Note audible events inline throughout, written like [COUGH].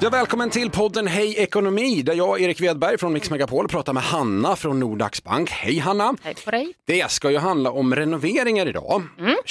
Ja, välkommen till podden Hej Ekonomi där jag, Erik Wedberg från Mix Megapol, pratar med Hanna från Nordax Bank. Hej Hanna! Hej på dig. Det ska ju handla om renoveringar idag.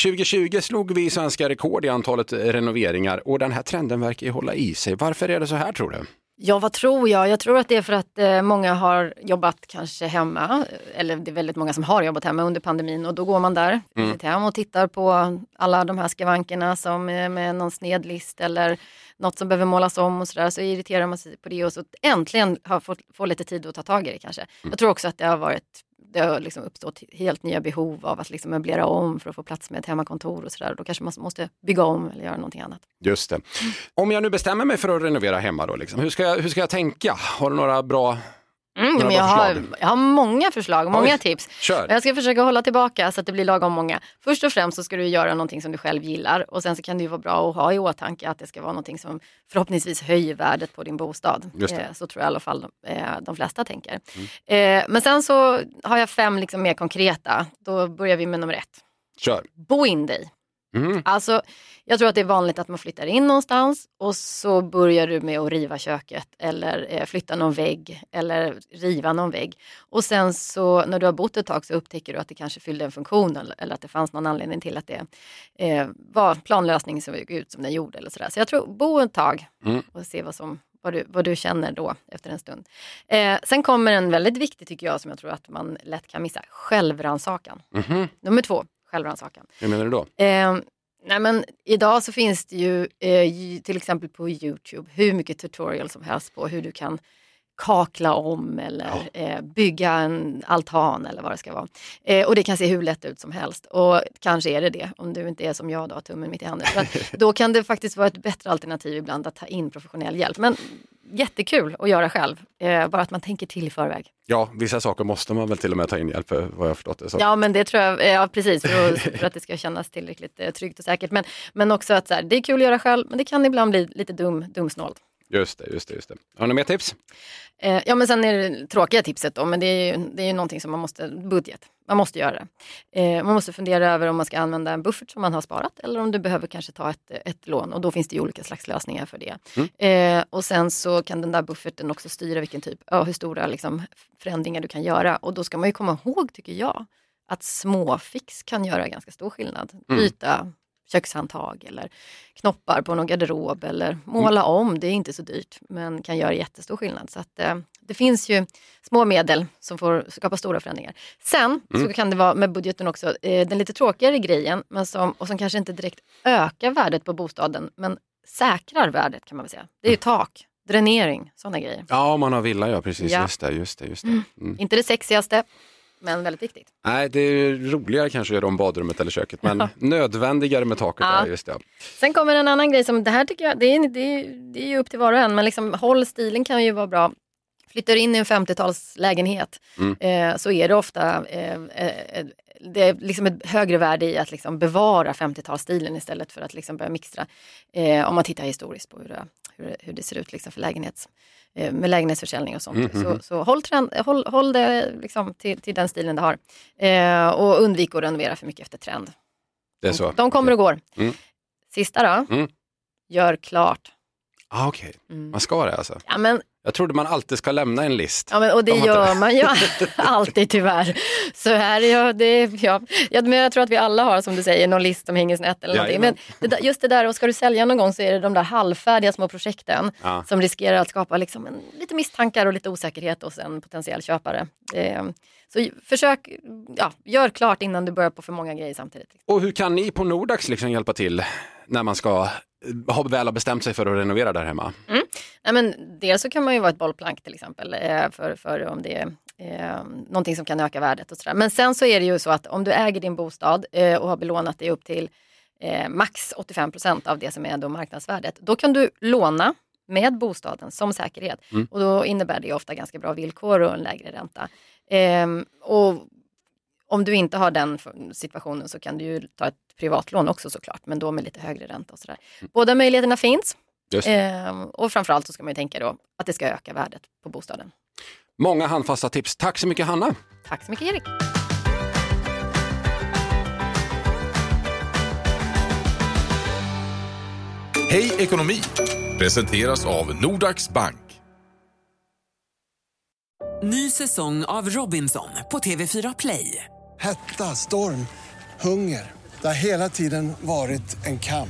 2020 slog vi svenska rekord i antalet renoveringar och den här trenden verkar ju hålla i sig. Varför är det så här tror du? Ja, vad tror jag? Jag tror att det är för att eh, många har jobbat kanske hemma, eller det är väldigt många som har jobbat hemma under pandemin och då går man där i sitt hem och tittar på alla de här skavankerna som är med någon snedlist eller något som behöver målas om och sådär så irriterar man sig på det och så äntligen har fått få lite tid att ta tag i det kanske. Jag tror också att det har varit det har liksom uppstått helt nya behov av att liksom möblera om för att få plats med ett hemmakontor och sådär. Då kanske man måste bygga om eller göra någonting annat. Just det. Om jag nu bestämmer mig för att renovera hemma då, liksom, hur, ska jag, hur ska jag tänka? Har du några bra Mm, men jag, har, jag har många förslag, många Oj, tips. kör. Jag ska försöka hålla tillbaka så att det blir lagom många. Först och främst så ska du göra någonting som du själv gillar och sen så kan det ju vara bra att ha i åtanke att det ska vara någonting som förhoppningsvis höjer värdet på din bostad. Eh, så tror jag i alla fall eh, de flesta tänker. Eh, men sen så har jag fem liksom mer konkreta. Då börjar vi med nummer ett. Kör. Bo in dig. Mm. Alltså, jag tror att det är vanligt att man flyttar in någonstans och så börjar du med att riva köket eller eh, flytta någon vägg eller riva någon vägg. Och sen så när du har bott ett tag så upptäcker du att det kanske fyllde en funktion eller, att det fanns någon anledning till att det eh, var planlösning som såg ut som den gjorde. Eller sådär. Så jag tror, bo ett tag Mm. och se vad, som, vad, du, vad du känner då efter en stund. Eh, sen kommer en väldigt viktig tycker jag som jag tror att man lätt kan missa, självrannsakan. Mhm. Nummer två, självrannsakan. Hur menar du då? Eh, nej men idag så finns det ju eh, till exempel på Youtube hur mycket tutorial som helst på hur du kan kakla om eller eh, bygga en altan eller vad det ska vara. Eh, och det kan se hur lätt ut som helst och kanske är det det om du inte är som jag då, har tummen mitt i handen. [LAUGHS] Då kan det faktiskt vara ett bättre alternativ ibland att ta in professionell hjälp. Men jättekul att göra själv, eh, bara att man tänker till i förväg. Ja, vissa saker måste man väl till och med ta in hjälp för vad jag har förstått det. Så. Ja men det tror jag, eh, ja precis för att, för att det ska kännas tillräckligt eh, tryggt och säkert. Men, men också att så här, det är kul att göra själv men det kan ibland bli lite dum, dumsnålt. Just det, just det, just det. Har du mer tips? Eh, ja men sen är det tråkiga tipset då, men det är ju, det är ju någonting som man måste, budget, man måste göra det. Eh, man måste fundera över om man ska använda en buffert som man har sparat eller om du behöver kanske ta ett, ett lån och då finns det ju olika slags lösningar för det. Eh, och sen så kan den där bufferten också styra vilken typ, ja, hur stora liksom, förändringar du kan göra och då ska man ju komma ihåg, tycker jag, att småfix kan göra ganska stor skillnad. Byta kökshandtag eller knoppar på någon garderob eller måla om. Det är inte så dyrt men kan göra jättestor skillnad. Så att, eh, det finns ju små medel som får skapa stora förändringar. Sen så kan det vara med budgeten också eh, den lite tråkigare grejen men som, och som kanske inte direkt ökar värdet på bostaden men säkrar värdet kan man väl säga. Det är ju tak, dränering, sådana grejer. Ja, om man har villa, ja precis. Ja. Just det, just det. Just det. Mm. Inte det sexigaste men väldigt viktigt. Nej, det är roligare kanske att göra om badrummet eller köket, men nödvändigare med taket. Ja. Där, just det. Sen kommer en annan grej som, det här tycker jag, det är, det är, det är ju upp till var och en, men liksom, håll stilen kan ju vara bra. Flyttar du in i en 50-talslägenhet eh, så är det ofta eh, eh, det är liksom ett högre värde i att liksom bevara 50-talsstilen istället för att liksom börja mixtra. Eh, om man tittar historiskt på hur det, hur det, hur det ser ut liksom för lägenhets, eh, med lägenhetsförsäljning och sånt. Så, så håll, trend, håll, håll det liksom till, till den stilen det har. Eh, och undvik att renovera för mycket efter trend. Det är så. De kommer och går. Mm. Sista då. Mm. Gör klart. Ah, Okej, Mm. man ska det alltså. Ja, men, Jag trodde man alltid ska lämna en list. ja, men, och det De gör inte man ju [LAUGHS] alltid tyvärr. Så här, ja, det, ja, ja, men jag tror att vi alla har som du säger någon list som hänger snett eller någonting. Men det där, just det där, och ska du sälja någon gång så är det de där halvfärdiga små projekten Ja. som riskerar att skapa liksom en, lite misstankar och lite osäkerhet hos en potentiell köpare. Eh, så försök, ja, gör klart innan du börjar på för många grejer samtidigt. Och hur kan ni på Nordax liksom hjälpa till när man ska eh, ha väl har bestämt sig för att renovera där hemma? Nej, men dels så kan man ju vara ett bollplank till exempel eh, för, för om det är eh, någonting som kan öka värdet och sådär. Men sen så är det ju så att om du äger din bostad eh, och har belånat det upp till eh, max 85 procent av det som är då marknadsvärdet. Då kan du låna med bostaden som säkerhet och då innebär det ofta ganska bra villkor och en lägre ränta. Ehm, och om du inte har den situationen så kan du ju ta ett privatlån också såklart, men då med lite högre ränta och sådär. Båda möjligheterna finns. Just det. Ehm, och framförallt så ska man ju tänka då att det ska öka värdet på bostaden. Många handfasta tips. Tack så mycket Hanna. Tack så mycket Erik. Hej ekonomi presenteras av Nordax Bank. Ny säsong av Robinson på TV4 Play. Hetta, storm, hunger. Det har hela tiden varit en kamp.